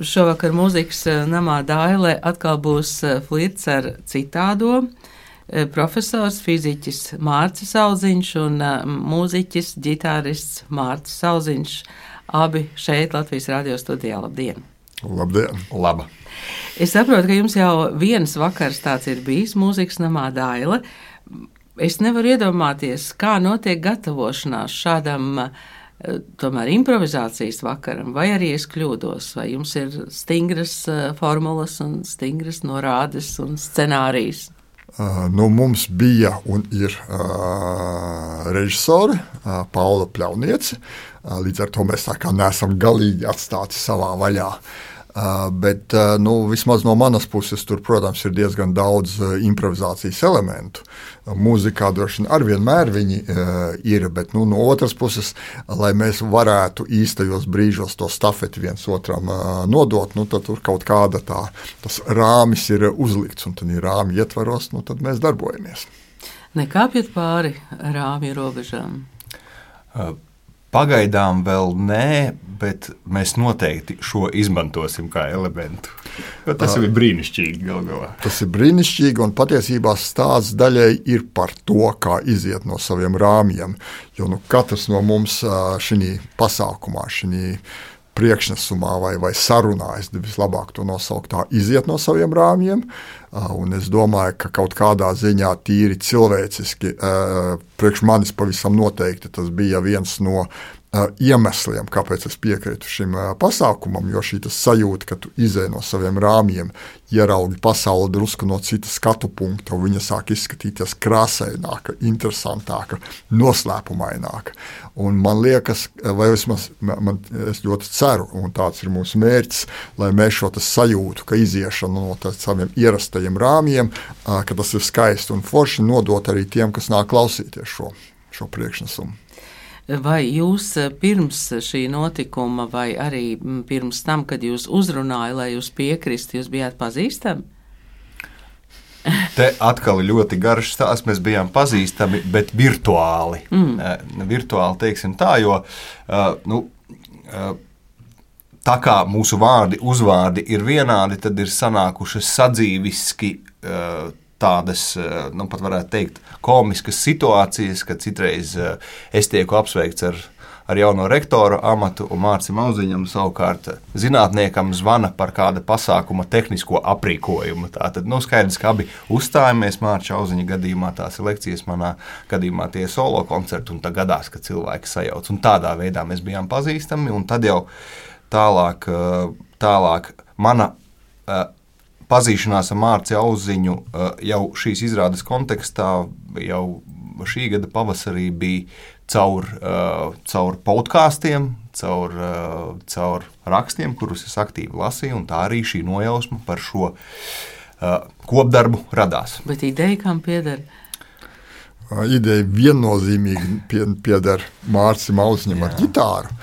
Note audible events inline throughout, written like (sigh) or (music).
Šovakar mūzikas namā Dāilē atkal būs flirts ar citādo. Profesors, fiziķis Mārcis Auziņš un mūziķis, ģitārists Mārcis Auziņš. Abi šeit Latvijas radio studijā. Labdien! Labdien! Laba! Es saprotu, ka jums jau viens vakars tāds ir bijis mūzikas namā Daila. Es nevaru iedomāties, kā notiek gatavošanās šādam tomēr improvizācijas vakaram, vai arī es kļūdos, vai jums ir stingras formulas un stingras norādes un scenārijas. Uh, nu, mums bija un ir uh, režisori uh, Paula Pļaunieci. Uh, līdz ar to mēs tā kā neesam galīgi atstāti savā vaļā. Uh, bet nu, vismaz no manas puses tur, protams, ir diezgan daudz improvizācijas elementu. Mūzikā droši vien arī vienmēr viņi ir, bet nu, no otras puses, lai mēs varētu īstajos brīžos to stafeti viens otram nodot, nu, tad tur kaut kāda tā, tas rāmis ir uzlikts, un tad ir rāmi ietvaros, nu, tad mēs darbojamies. Nekāpjat pāri rāmju robežām. Uh. Pagaidām vēl nē, bet mēs noteikti šo izmantosim kā elementu. Jo tas ir brīnišķīgi. Gal galā. Tas ir brīnišķīgi, un patiesībā stāsts daļai ir par to, kā iziet no saviem rāmjiem. Jo nu, katrs no mums šajā pasākumā, šajā priekšnesumā vai, vai sarunā, es vislabāk to nosaukt, tā iziet no saviem rāmjiem. Un es domāju, ka kaut kādā ziņā tīri cilvēciski, priekš manis pavisam noteikti tas bija viens no iemesliem, kāpēc es piekrītu šim pasākumam, jo šī sajūta, ka tu izēj no saviem rāmjiem, ieraugi pasauli drusku no citas skatu punkta, un viņa sāk izskatīties krāsaināka, interesantāka, noslēpumaināka. Un man liekas, vai vismaz man, es ļoti ceru, un tāds ir mūsu mērķis, lai mēs šo sajūtu, ka iziešana no saviem ierastajiem rāmjiem, ka tas ir skaisti un forši nodot arī tiem, kas nāk klausīties šo, šo priekšnesumu. Vai jūs eh, pirms šī notikuma, vai arī mm, pirms tam, kad jūs uzrunājāt, lai jūs piekristu, jūs bijāt pazīstami? (laughs) Te atkal ir ļoti garš stāsts. Mēs bijām pazīstami, bet virtuāli. Mm. Uh, virtuāli teiksim tā, jo nu, tā kā mūsu vārdi, uzvārdi ir vienādi, tad ir sanākušas sadzīviski tādas, eh, nu, pat varētu teikt, komiskas situācijas, kad citreiz eh, es tieku apsveikts ar, ar jauno rektora amatu, un Mārcis Mauziņam savukārt zinātniekam zvana par kāda pasākuma tehnisko aprīkojumu. Tātad, nu, skaidrs, ka abi uzstājamies Mārcis Mauziņa gadījumā, tās ir lekcijas, manā gadījumā tie solo koncerti, un tā gadās, ka cilvēki sajauc. Un tādā veidā mēs bijām pazīstami, un tad jau tālāk, eh, tālāk mana pazīšanās ar Mārciņu Auziņu eh, jau šīs izrādes kontekstā, jau šī gada pavasarī bija caur, eh, caur podkāstiem, caur, eh, caur rakstiem, kurus es aktīvi lasīju, un tā arī šī nojausma par šo kopdarbu radās. Bet ideja kam pieder? Ideja viennozīmīgi pieder Mārciņam Auziņam ar ģitāru.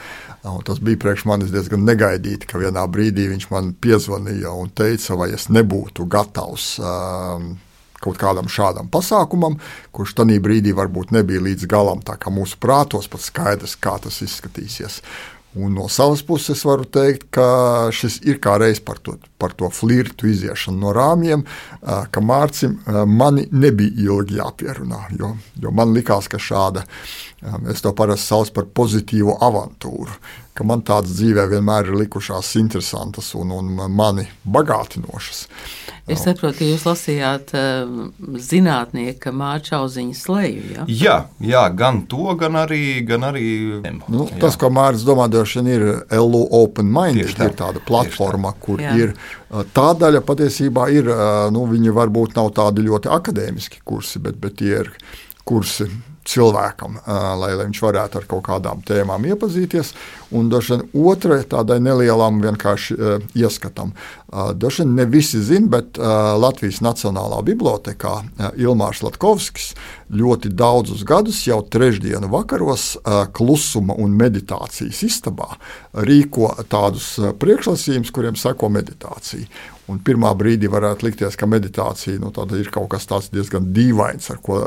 Un tas bija priekš manis diezgan negaidīti, ka vienā brīdī viņš man piezvanīja un teica, vai es nebūtu gatavs um, kaut kādam šādam pasākumam, kurš tajā brīdī varbūt nebija līdz galam mūsu prātos pat skaidrs, kā tas izskatīsies. Un no savas puses varu teikt, ka šis ir kā reiz par to, par to flirtu iziešanu no rāmjiem, ka Mārcim mani nebija ilgi jāpierunā. Jo, jo man likās, ka šāda, es to parasti saucu par pozitīvu avantūru, ka man tādas dzīvē vienmēr ir likušās interesantas un, un mani bagātinošas. Es saprotu, ka jūs lasījāt uh, zinātnieka Mārčauziņa sleju. Ja? Jā, jā, gan to, gan arī. Gan arī nu, jā. tas, ko Mārcis domā, ir LU Open Mind. Tā. Ir tāda platforma, tā. kur jā. ir tā daļa patiesībā ir, nu, viņi varbūt nav tādi ļoti akadēmiski kursi, bet, bet tie ir kursi cilvēkam, lai, lai viņš varētu ar kaut kādām tēmām iepazīties. Un dažreiz otrai tādai nelielam vienkārši ieskatam. Dažreiz ne visi zina, bet Latvijas Nacionālā bibliotekā Ilmārs Latkovskis ļoti daudzus gadus jau trešdienu vakaros klusuma un meditācijas istabā rīko tādus priekšlasījumus, kuriem seko meditācija. Un pirmā brīdī varētu likties, ka meditācija nu, ir kaut kas tāds diezgan dīvains, ar ko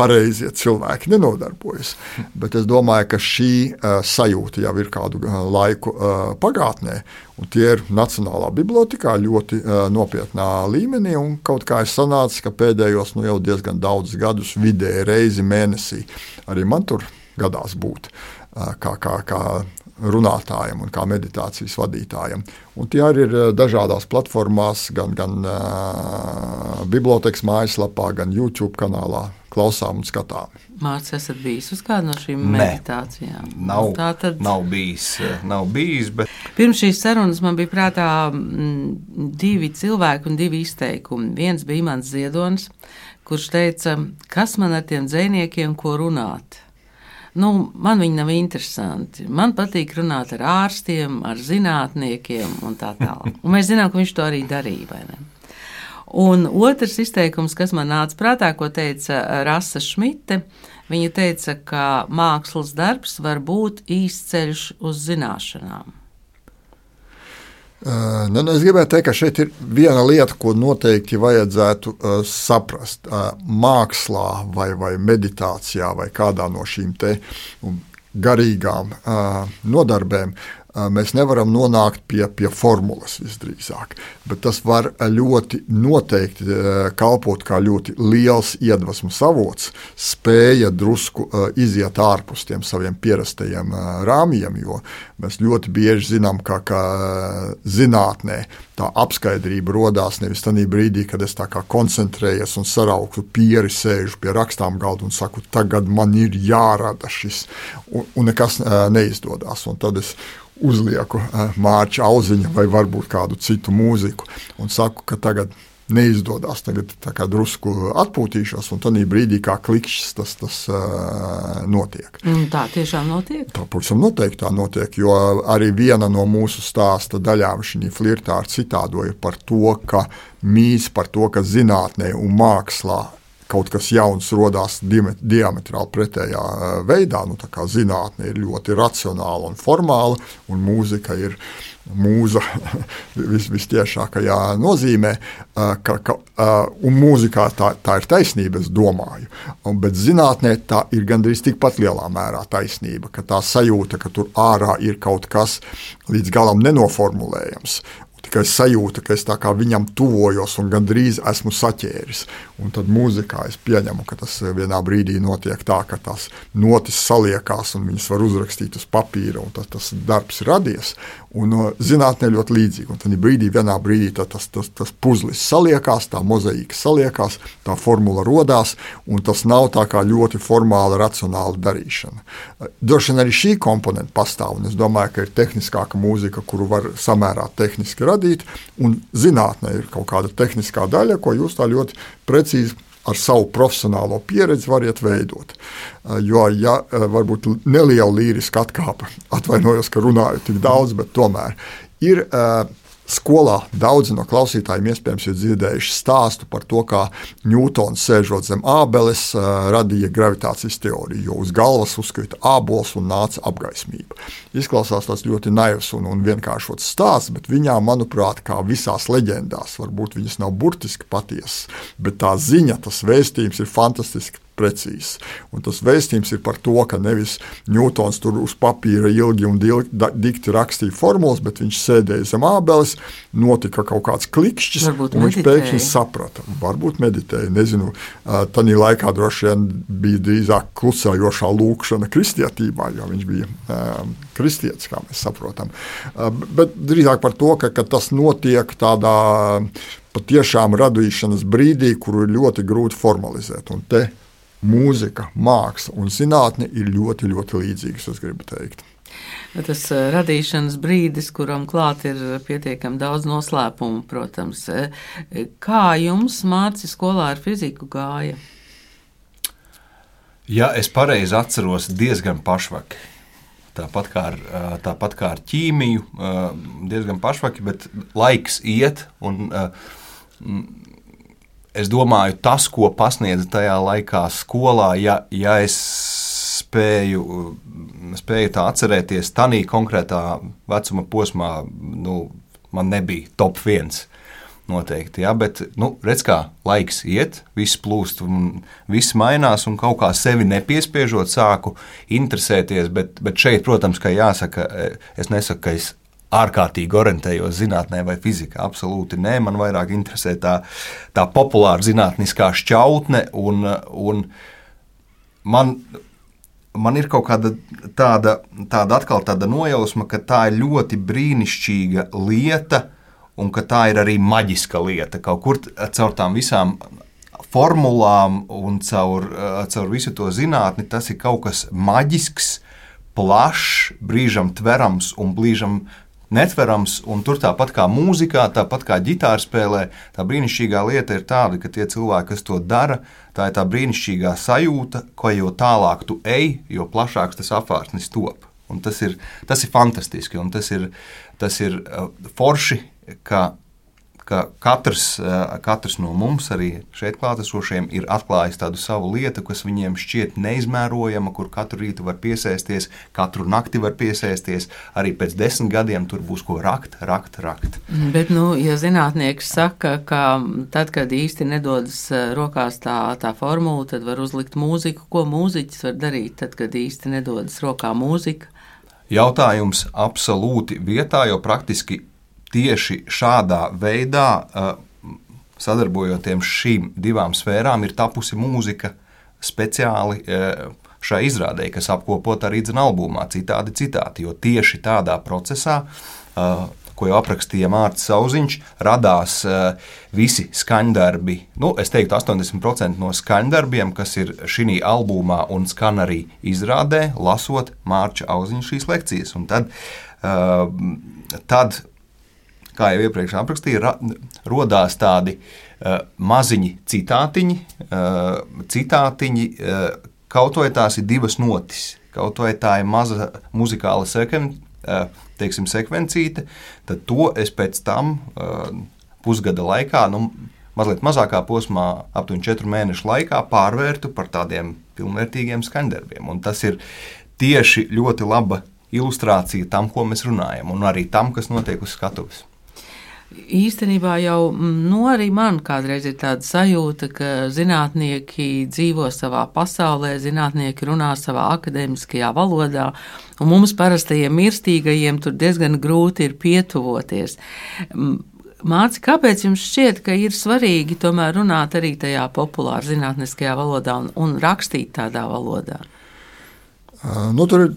pareizie cilvēki nenodarbojas. Bet es domāju, ka šī uh, sajūta jau ir kādu uh, laiku uh, pagātnē, un tie ir Nacionālā bibliotekā ļoti uh, nopietnā līmenī. Kaut kā ir sanācis, ka pēdējos nu, jau diezgan daudzus gadus vidēji reizi mēnesī arī man tur gadās būt. Uh, kā, kā, kā runātājam un kā meditācijas vadītājam. Un tie arī ir eh, dažādās platformās, gan, gan uh, bibliotekas mājaslapā, gan YouTube kanālā. Klausām un skatām. Mārcis, esat bijis uz kādu no šīm Nē, meditācijām? Nav, tā tad nav bijis. Eh, nav bijis bet... Pirms šīs sarunas man bija prātā m, divi cilvēki un divi izteikumi. Viens bija Imants Ziedonis, kurš teica, kas man ar tiem dziniekiem ko runāt nu, man viņi nav interesanti. Man patīk runāt ar ārstiem, ar zinātniekiem un tā tālāk. Un mēs zinām, ka viņš to arī darīja. Un otrs izteikums, kas man nāca prātā, ko teica Rasa Šmite, viņa teica, ka mākslas darbs var būt īsts ceļš uz zināšanām. Uh, nu, es gribēju teikt, ka šeit ir viena lieta, ko noteikti vajadzētu uh, saprast. Uh, mākslā, vai, vai meditācijā, vai kādā no šīm garīgām uh, nodarbēm, mēs nevaram nonākt pie, pie formulas visdrīzāk. Bet tas var ļoti noteikti kalpot kā ļoti liels iedvesmas avots, spēja drusku iziet ārpus tiem saviem pierastajiem rāmjiem, jo mēs ļoti bieži zinām, ka, ka zinātnē tā apskaidrība radās nevis tajā brīdī, kad es koncentrējos un sarauktu pieri, sēžu pie rakstām galda un saku, tagad man ir jārada šis, un, un nekas neizdodas. Un tad es uzlieku eh, mārciņu auziņu vai varbūt kādu citu mūziku un saku, ka tagad neizdodas. Tagad drusku atpūtīšos, un tad brīdī kā klikšķis tas, tas uh, notiek. Un tā tiešām notiek? Tā pavisam noteikti tā notiek, jo arī viena no mūsu stāsta daļām šī flirtā ar citādo ir par to, ka mīs par to, ka zinātnē un mākslā kaut kas jauns radās diametrāli pretējā veidā. Nu, zinātne ir ļoti racionāla un formāla, un mūzika ir mūza (laughs) vis, vistiešākajā nozīmē, ka, ka, un mūzikā tā, tā ir taisnība, es domāju. Bet zinātnē tā ir gandrīz tikpat lielā mērā taisnība, ka tā sajūta, ka tur ārā ir kaut kas līdz galam nenoformulējams tikai sajūta, ka es viņam tuvojos un gandrīz esmu saķēris. Un tad mūzikā es pieņemu, ka tas vienā brīdī notiek tā, ka tās notis saliekās un viņas var uzrakstīt uz papīra, un tas, tas darbs ir radies. Un zinātnē ļoti līdzīgi. Tad brīdī, vienā brīdī tas, tas, tas puzlis saliekās, tā mozaīka saliekās, tā formula radās, un tas nav tā kā ļoti formāla, racionāla darīšana. Droši vien arī šī komponente pastāv, un es domāju, ka ir tehniskāka mūzika, kuru var samērā tehniski radīt, un zinātnē ir kaut kāda tehniskā daļa, ko jūs tā ļoti precīzi ar savu profesionālo pieredzi variet veidot. Jo, ja varbūt neliela līriska atkāpe, atvainojos, ka runāju tik daudz, bet tomēr ir Skolā daudzi no klausītājiem iespējams ir dzirdējuši stāstu par to, kā Ņūtons sēžot zem ābeles, radīja gravitācijas teoriju, jo uz galvas uzkrita ābols un nāca apgaismība. Izklausās tas ļoti naivs un, un vienkāršots stāsts, bet viņā, manuprāt, kā visās leģendās, varbūt viņas nav burtiski patiesas, bet tā ziņa, tas vēstījums ir fantastiski precīzs. Un tas vēstījums ir par to, ka nevis Ņūtons tur uz papīra ilgi un dikti rakstīja formulas, bet viņš sēdēja zem ābeles, notika kaut kāds klikšķis, Varbūt un meditēja. viņš pēkšņi saprata. Varbūt meditēja, nezinu, tādā laikā droši vien bija drīzāk klusējošā lūkšana kristietībā, jo viņš bija um, kristietis, kā mēs saprotam. Uh, bet drīzāk par to, ka, ka tas notiek tādā patiešām radīšanas brīdī, kuru ir ļoti grūti formalizēt. Un te mūzika, māksla un zinātne ir ļoti, ļoti līdzīgas, es gribu teikt. Tas eh, radīšanas brīdis, kuram klāt ir pietiekami daudz noslēpumu, protams. Eh, kā jums mācīja skolā ar fiziku gāja? Ja es pareizi atceros, diezgan pašvaki. Tāpat kā, ar, eh, tāpat kā ar ķīmiju, diezgan pašvaki, bet laiks iet un es domāju, tas, ko pasniedz tajā laikā skolā, ja, ja es spēju, spēju tā atcerēties, tādā konkrētā vecuma posmā, nu, man nebija top viens. noteikti. Ja, bet, nu, redz, kā laiks iet, viss plūst, viss mainās, un kaut kā sevi nepiespiežot, sāku interesēties. Bet, bet šeit, protams, ka jāsaka, es nesaku, ka es ārkārtīgi orientējos zinātnē vai fizikā. Absolūti nē, man vairāk interesē tā, tā populāra zinātniskā šķautne. Un, un man, man ir kaut kāda tāda, tāda, tāda nojausma, ka tā ir ļoti brīnišķīga lieta, un ka tā ir arī maģiska lieta. Kaut kur caur tām visām formulām un caur, caur visu to zinātni tas ir kaut kas maģisks, plašs, brīžam tverams un brīžam netverams. Tur tāpat kā mūzikā, tāpat kā ģitāra spēlē, tā brīnišķīgā lieta ir tāda, ka tie cilvēki, kas to dara, tā ir tā brīnišķīgā sajūta, ka jo tālāk tu ej, jo plašāks tas apvārsnis top. Un tas ir, tas ir fantastiski, un tas ir, tas ir uh, forši, ka ka katrs, eh, katrs no mums, arī šeit klātesošiem, ir atklājis tādu savu lietu, kas viņiem šķiet neizmērojama, kur katru rītu var piesēsties, katru nakti var piesēsties. Arī pēc desmit gadiem tur būs ko rakt, rakt, rakt. Bet, nu, ja zinātnieks saka, ka tad, kad īsti nedodas eh, rokās tā, tā formula, tad var uzlikt mūziku, ko mūziķis var darīt, tad, kad īsti nedodas rokā mūzika. Jautājums absolūti vietā, jo praktiski tieši šādā veidā, uh, sadarbojoties šīm divām sfērām, ir tapusi mūzika speciāli uh, šai izrādē, kas apkopota arī dzina albumā, citādi citāti. Jo tieši tādā procesā, uh, ko jau aprakstīja Mārcis Zauziņš, radās visi skaņdarbi. Nu, es teiktu, 80% no skaņdarbiem, kas ir šī albumā un skan arī izrādē, lasot Mārča Auziņa šīs lekcijas. Un tad, tad kā jau iepriekš aprakstīju, ra, rodās tādi uh, maziņi citātiņi, uh, citātiņi uh, kaut vai tās ir divas notis, kaut vai tā ir maza muzikāla sekven, uh, teiksim, sekvencīte, tad to es pēc tam uh, pusgada laikā, nu, mazliet mazākā posmā, aptuveni četru mēnešu laikā, pārvērtu par tādiem pilnvērtīgiem skaņdarbiem. Un tas ir tieši ļoti laba ilustrācija tam, ko mēs runājam, un arī tam, kas notiek uz skatuves. Īstenībā jau mm, nu, arī man kādreiz ir tāda sajūta, ka zinātnieki dzīvo savā pasaulē, zinātnieki runā savā akadēmiskajā valodā, un mums parastajiem mirstīgajiem tur diezgan grūti ir pietuvoties. Māci, kāpēc jums šķiet, ka ir svarīgi tomēr runāt arī tajā populāra zinātniskajā valodā un, un rakstīt tādā valodā? Nu, tur ir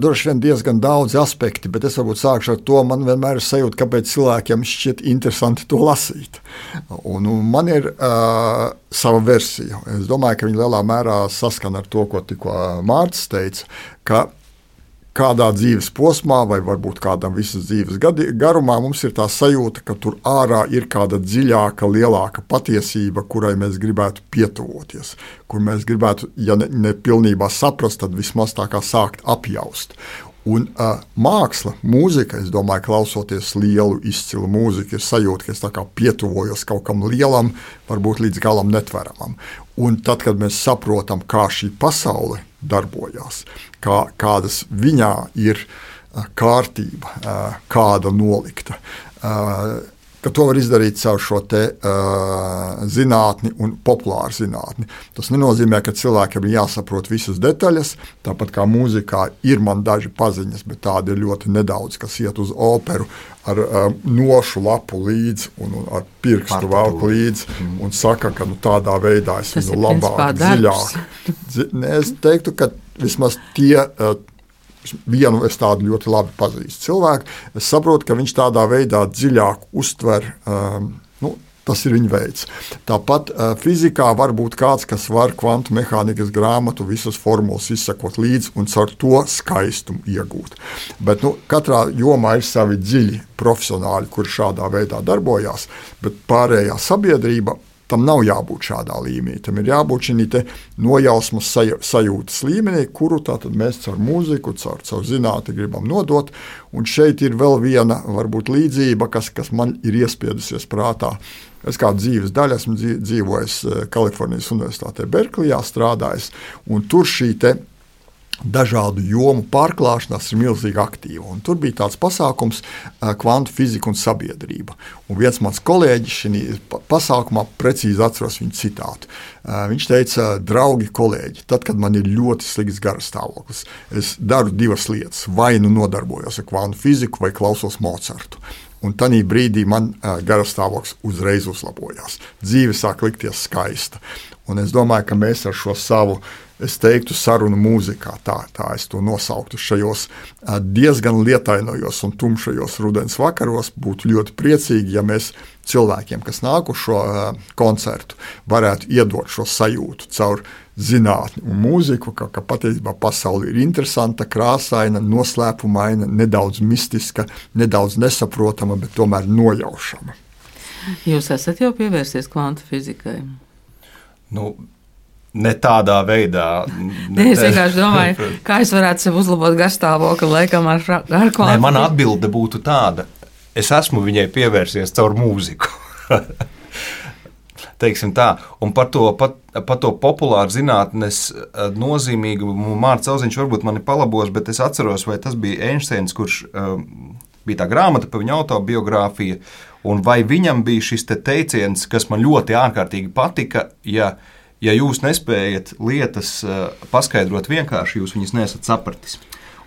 droši vien diezgan daudz aspekti, bet es varbūt sākšu ar to. Man vienmēr ir sajūta, kāpēc cilvēkiem šķiet interesanti to lasīt. Un, un man ir uh, sava versija. Es domāju, ka viņi lielā mērā saskana ar to, ko tikko Mārcis teica, kādā dzīves posmā, vai varbūt kādam visas dzīves gadi, garumā, mums ir tā sajūta, ka tur ārā ir kāda dziļāka, lielāka patiesība, kurai mēs gribētu pietuvoties, kur mēs gribētu, ja ne, ne pilnībā saprast, tad vismaz tā kā sākt apjaust. Un uh, māksla, mūzika, es domāju, klausoties lielu, izcilu mūziku, ir sajūta, ka es pietuvojos kaut kam lielam, varbūt līdz galam netveramam. Un tad, kad mēs saprotam, kā šī pasaule darbojas, kā, kādas viņā ir kārtība, kāda nolikta ka to var izdarīt caur šo te, uh, zinātni un populāru zinātni. Tas nenozīmē, ka cilvēkiem ir jāsaprot visas detaļas. Tāpat kā mūzikā ir man daži paziņas, bet tādi ir ļoti nedaudz, kas iet uz operu ar um, nošu lapu līdzi un, un ar pirkstu velku līdzi mm. un saka, ka nu, tādā veidā es viņu labāk, dziļāk. Dzi, ne, es teiktu, ka vismaz tie. Uh, vienu es tādu ļoti labi pazīstu cilvēku. Es saprotu, ka viņš tādā veidā dziļāk uztver. Um, nu, Tas ir viņa veids. Tāpat uh, fizikā var būt kāds, kas var kvantu mehānikas grāmatu, visas formulas izsakot līdzi un caur to skaistumu iegūt. Bet nu, katrā jomā ir savi dziļi profesionāļi, kuri šādā veidā darbojas, bet pārējā sabiedrība tam nav jābūt šādā līmenī. Tam ir jābūt šī nojausmas sajūtas līmenī, kuru mēs caur mūziku, caur, caur zinātnē gribam nodot. Un šeit ir vēl viena varbūt līdzība, kas, kas man ir iespiedusies prātā. Es kā dzīves daļa esmu dzīvojis eh, Kalifornijas Universitātē, Berklijā, strādājis. Tur šī dažādu jomu pārklāšanās ir milzīgi aktīva. Un tur bija tāds pasākums, kvantu fizika un sabiedrība. Un viens mans kolēģis šajā pasākumā precīzi atceros viņa citātu. Viņš teica, draugi, kolēģi, tad, kad man ir ļoti slikts garastāvoklis, es daru divas lietas. Vai nu nodarbojos ar kvantu fiziku, vai klausos Mocartu. Un tajā brīdī man uh, garastāvoklis uzreiz uzlabojās. Dzīve sāk likties skaista. Un es domāju, ka mēs ar šo savu uh, es teiktu, sarunu mūzikā. Tā, tā es to nosauktu šajos diezgan lietainojos un tumšajos rudens vakaros. Būtu ļoti priecīgi, ja mēs cilvēkiem, kas nāk uz šo koncertu, varētu iedot šo sajūtu caur zinātni un mūziku, ka, ka patiesībā pasaule ir interesanta, krāsaina, noslēpumaina, nedaudz mistiska, nedaudz nesaprotama, bet tomēr nojaušama. Jūs esat jau pievērsies kvantu fizikai? Nu, Ne tādā veidā. Ne, (laughs) es vienkārši domāju, kā es varētu sev uzlabot garstāvokli, laikam, ar, ar klāstu. Mana atbilde būtu tāda: es esmu viņai pievērsies caur mūziku. (laughs) Teiksim tā, un par to, pat, par to populāru zinātnes eh, nozīmīgumu Mārcis Kalniņš varbūt mani palabos, bet es atceros, vai tas bija Einsteins, kurš um, bija tā grāmata par viņa autobiogrāfiju, un vai viņam bija šis te teiciens, kas man ļoti ārkārtīgi patika. Ja, uh, ja jūs nespējat lietas uh, paskaidrot vienkārši, jūs viņas nesat sapratis.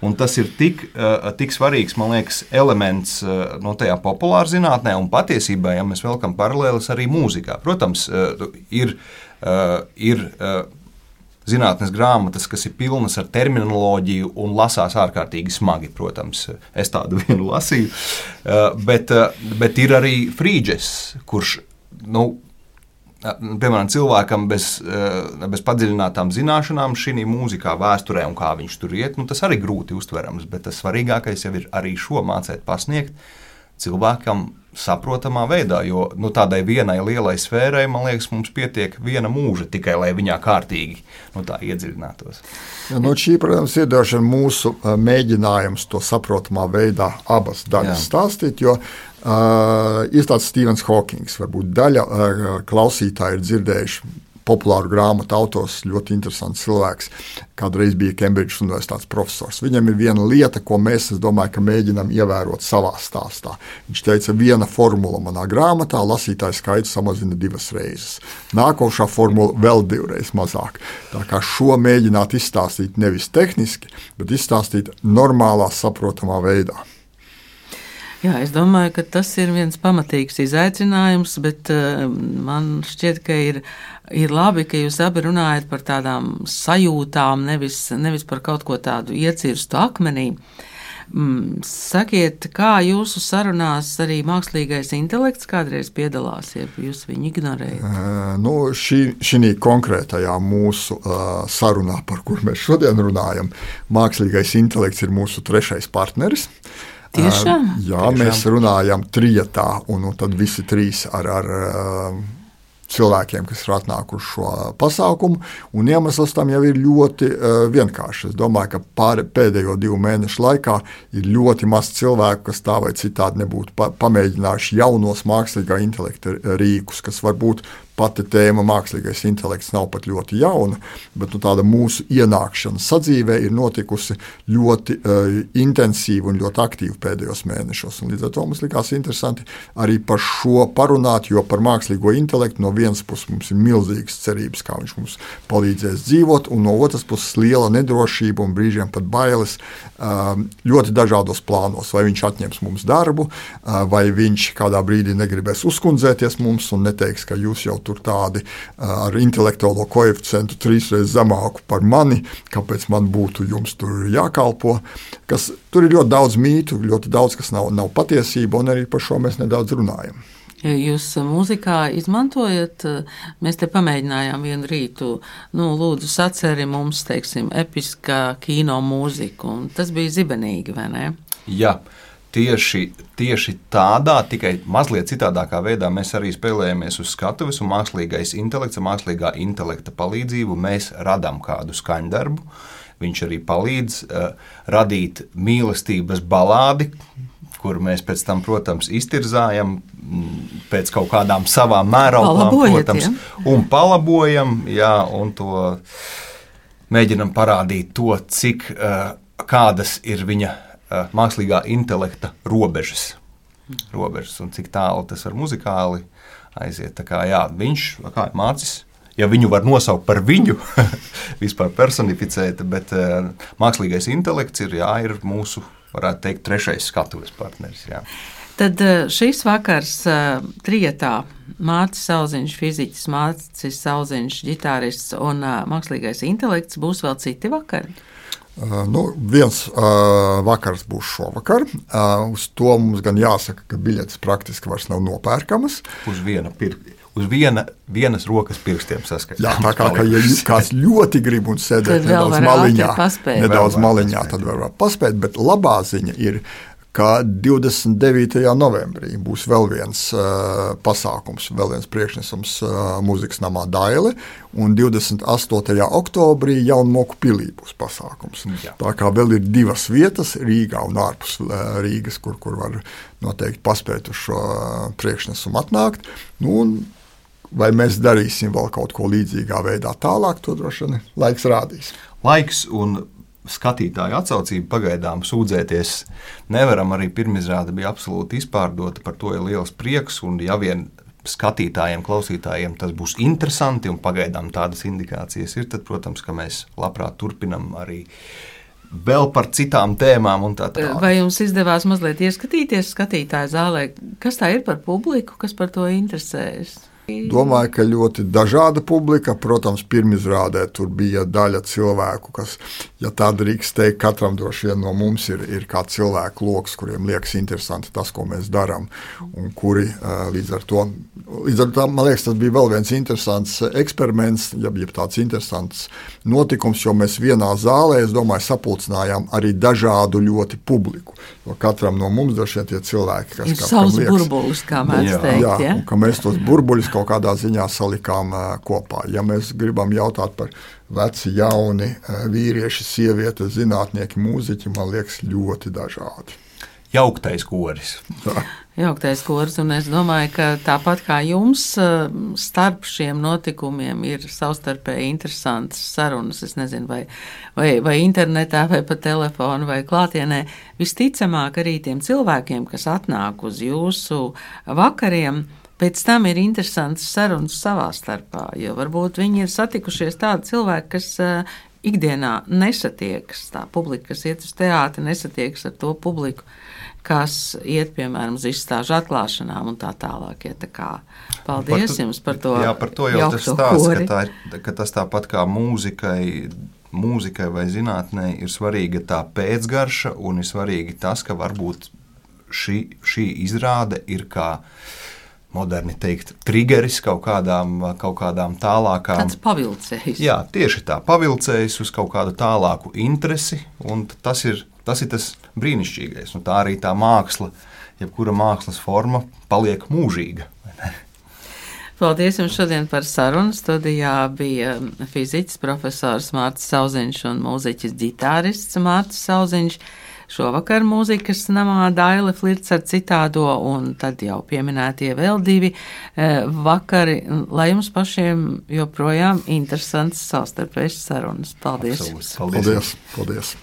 Un tas ir tik, uh, tik svarīgs, man liekas, elements uh, no tajā populārā zinātnē, un patiesībā, ja mēs velkam paralēlis arī mūzikā, protams, ir, ir zinātnes grāmatas, kas ir pilnas ar terminoloģiju un lasās ārkārtīgi smagi. Protams, es tādu (laughs) vienu lasīju, bet, bet ir arī Frīdžes, kurš nu, piemēram, cilvēkam bez, bez padziļinātām zināšanām šī mūzikā, vēsturē un kā viņš tur iet, nu, tas arī grūti uztverams. Bet tas svarīgākais jau ir arī šo mācīt pasniegt cilvēkam saprotamā veidā, jo nu, tādai vienai lielai sfērai, man liekas, mums pietiek viena mūža tikai, lai viņā kārtīgi nu, iedziļinātos. Ja, nu, šī, protams, ir mūsu mēģinājums to saprotamā veidā abas daļas Jā. stāstīt, jo Uh, ir tāds Stevens Hawkings, varbūt daļa uh, klausītāji ir dzirdējuši populāru grāmatu autors, ļoti interesants cilvēks. Kādreiz bija Kembridžas Universitātes profesors. Viņam ir viena lieta, ko mēs, domāju, mēģinām ievērot savā stāstā. Viņš teica, viena formula manā grāmatā, lasītāju skaitu samazina divas reizes. Nākošā formula vēl divreiz mazāk. Tā kā šo mēģināt izstāstīt nevis tehniski, bet izstāstīt normālā, saprotamā veidā. Jā, es domāju, ka tas ir viens pamatīgs izaicinājums, bet uh, man šķiet, ka ir, ir labi, ka jūs abi runājat par tādām sajūtām, nevis, nevis par kaut ko tādu iecirstu akmenī. Mm, sakiet, kā jūsu sarunās arī mākslīgais intelekts kādreiz piedalās, ja jūs viņu ignorējat? Uh, nu, šī, šī konkrētajā mūsu uh, sarunā, par kur mēs šodien runājam, mākslīgais intelekts ir mūsu trešais partneris. Uh, Tiešām? Jā, Tiešām. mēs runājam trijotā, un, un tad visi trīs ar, ar cilvēkiem, kas ir atnākuši šo pasākumu. Iemesls tam jau ir ļoti uh, vienkāršs. Es domāju, ka pār, pēdējo divu mēnešu laikā ir ļoti maz cilvēku, kas tā vai citādi nebūtu pa, pamēģinājuši jaunos mākslīgā intelekta rīkus, kas varbūt pati tēma mākslīgais intelekts nav pat ļoti jauna, bet nu, tāda mūsu ienākšana sadzīvē ir notikusi ļoti uh, intensīva un ļoti aktīva pēdējos mēnešos. Un līdz ar to mums likās interesanti arī par šo parunāt, jo par mākslīgo intelektu no vienas puses mums ir milzīgas cerības, kā viņš mums palīdzēs dzīvot, un no otras puses liela nedrošība un brīžiem pat bailes uh, ļoti dažādos plānos. Vai viņš atņems mums darbu, uh, vai viņš kādā brīdī negribēs uzkundzēties mums un neteiks, ka jūs jau tur tādi ar intelektuālo koeficientu trīsreiz zemāku par mani, kāpēc man būtu jums tur jākalpo. Kas, tur ir ļoti daudz mītu, ļoti daudz, kas nav, nav patiesība, un arī par šo mēs nedaudz runājam. Jūs mūzikā izmantojat, mēs te pamēģinājām vienu rītu, nu, lūdzu, saceri mums, teiksim, episkā kino mūziku, un tas bija zibenīgi, vai ne? Jā. Tieši, tieši tādā, tikai mazliet citādākā veidā mēs arī spēlējamies uz skatuves, un mākslīgais intelekts, mākslīgā intelekta palīdzību mēs radām kādu skaņdarbu. Viņš arī palīdz uh, radīt mīlestības balādi, kur mēs pēc tam, protams, iztirzājam mm, pēc kaut kādām savām mērām, protams, ja? un palabojam, jā, un to mēģinam parādīt to, cik kādas ir viņa mākslīgā intelekta robežas, robežas un cik tālu tas var muzikāli aiziet. Tā kā, jā, viņš kā, mācis ja viņu var nosaukt par viņu, (laughs) vispār personificēt, bet uh, mākslīgais intelekts ir, jā, ir mūsu, varētu teikt, trešais skatuves partneris. Jā. Tad uh, šīs vakars uh, trietā Mārcis Sauziņš, fiziķis, Mārcis Sauziņš, ģitārists un uh, mākslīgais intelekts būs vēl citi vakari. Uh, nu, viens uh, vakars būs šovakar. Uh, uz to mums gan jāsaka, ka biļetes praktiski vairs nav nopērkamas. Uz viena pirksta uz viena, vienas rokas pirkstiem saskaitīt. Jā, tā kā, ka, ja kāds ļoti grib un sēdēt nedaudz maliņā, nedaudz maliņā, tad var paspēt. Bet labā ziņa ir, ka 29. novembrī būs vēl viens uh, pasākums, vēl viens priekšnesums uh, mūzikas namā Daile, un 28. oktobrī Jaunmoku pilī būs pasākums. Jā. Tā kā vēl ir divas vietas Rīgā un ārpus uh, Rīgas, kur, kur var noteikti paspēt uz šo uh, priekšnesumu atnākt. Nu, Vai mēs darīsim vēl kaut ko līdzīgā veidā tālāk, to droši vien laiks rādīs. Laiks un skatītāju atsaucība pagaidām sūdzēties nevaram. Arī pirmizrāde bija absolūti izpārdota, par to ir liels prieks. Un, ja vien skatītājiem, klausītājiem tas būs interesanti un pagaidām tādas indikācijas ir, tad, protams, mēs labprāt turpinam arī. Vēl par citām tēmām, un tā tālāk. Vai jums izdevās mazliet ieskatīties skatītāju zālē? Kas tā ir par publiku, kas par to interesējas? Domāju, ka ļoti dažāda publika. Protams, pirmizrādē tur bija daļa cilvēku, kas, ja tā drīkst teikt, katram droši vien no mums ir, ir kāds cilvēku lokus, kuriem liekas interesanti tas, ko mēs darām. Un kuri līdz ar to, līdz ar to, man liekas, tas bija vēl viens interesants eksperiments, ja bija tāds interesants notikums, jo mēs vienā zālē, es domāju, sapulcinājām arī dažādu ļoti publiku. Jo katram no mums droši vien tie cilvēki, kas ir savs burbulis, kā mēs teiktu. Jā, ja? un ka mēs tos burbuļus kaut kādā ziņā salikām kopā. Ja mēs gribam jautāt par veci, jauni, vīrieši, sievietes, zinātnieki, mūziķi, man liekas, ļoti dažādi. Jauktais koris. Jauktais koris, un es domāju, ka tāpat kā jums, starp šiem notikumiem ir savstarpēji interesantas sarunas. Es nezinu, vai, vai, vai internetā, vai pa telefonu, vai klātienē. Visticamāk, arī tiem cilvēkiem, kas atnāk uz jūsu vakariem, Pēc tam ir interesants sarunas savā starpā, jo varbūt viņi ir satikušies tādi cilvēki, kas uh, ikdienā nesatiekas, tā publika, kas iet uz teātri, nesatiekas ar to publiku, kas iet, piemēram, uz izstāžu atklāšanām un tā tālāk. Ja, tā kā, paldies par tu, jums par to. Jā, par to jau tas stāsts, ka, tā ir, ka tas tāpat kā mūzikai, mūzikai vai zinātnē ir svarīga tā pēcgarša un ir svarīgi tas, ka varbūt šī, šī izrāde ir kā moderni teikt, triggeris kaut kādām, kaut kādām tālākām. Tāds pavilcējs. Jā, tieši tā, pavilcējs uz kaut kādu tālāku interesi, un tas ir tas, ir tas brīnišķīgais. Un tā arī tā māksla, jebkura mākslas forma paliek mūžīga. Paldies jums šodien par sarunu. Studijā bija fizikas profesors Mārcis Sauziņš un mūziķis ģitārists Mārcis Sauziņš. Šovakar mūzikas namā Daila flirts ar citādo, un tad jau pieminētie vēl divi eh, vakari, lai jums pašiem joprojām interesants savstarpējas sarunas. Paldies! Absolut. Paldies! Paldies. Paldies.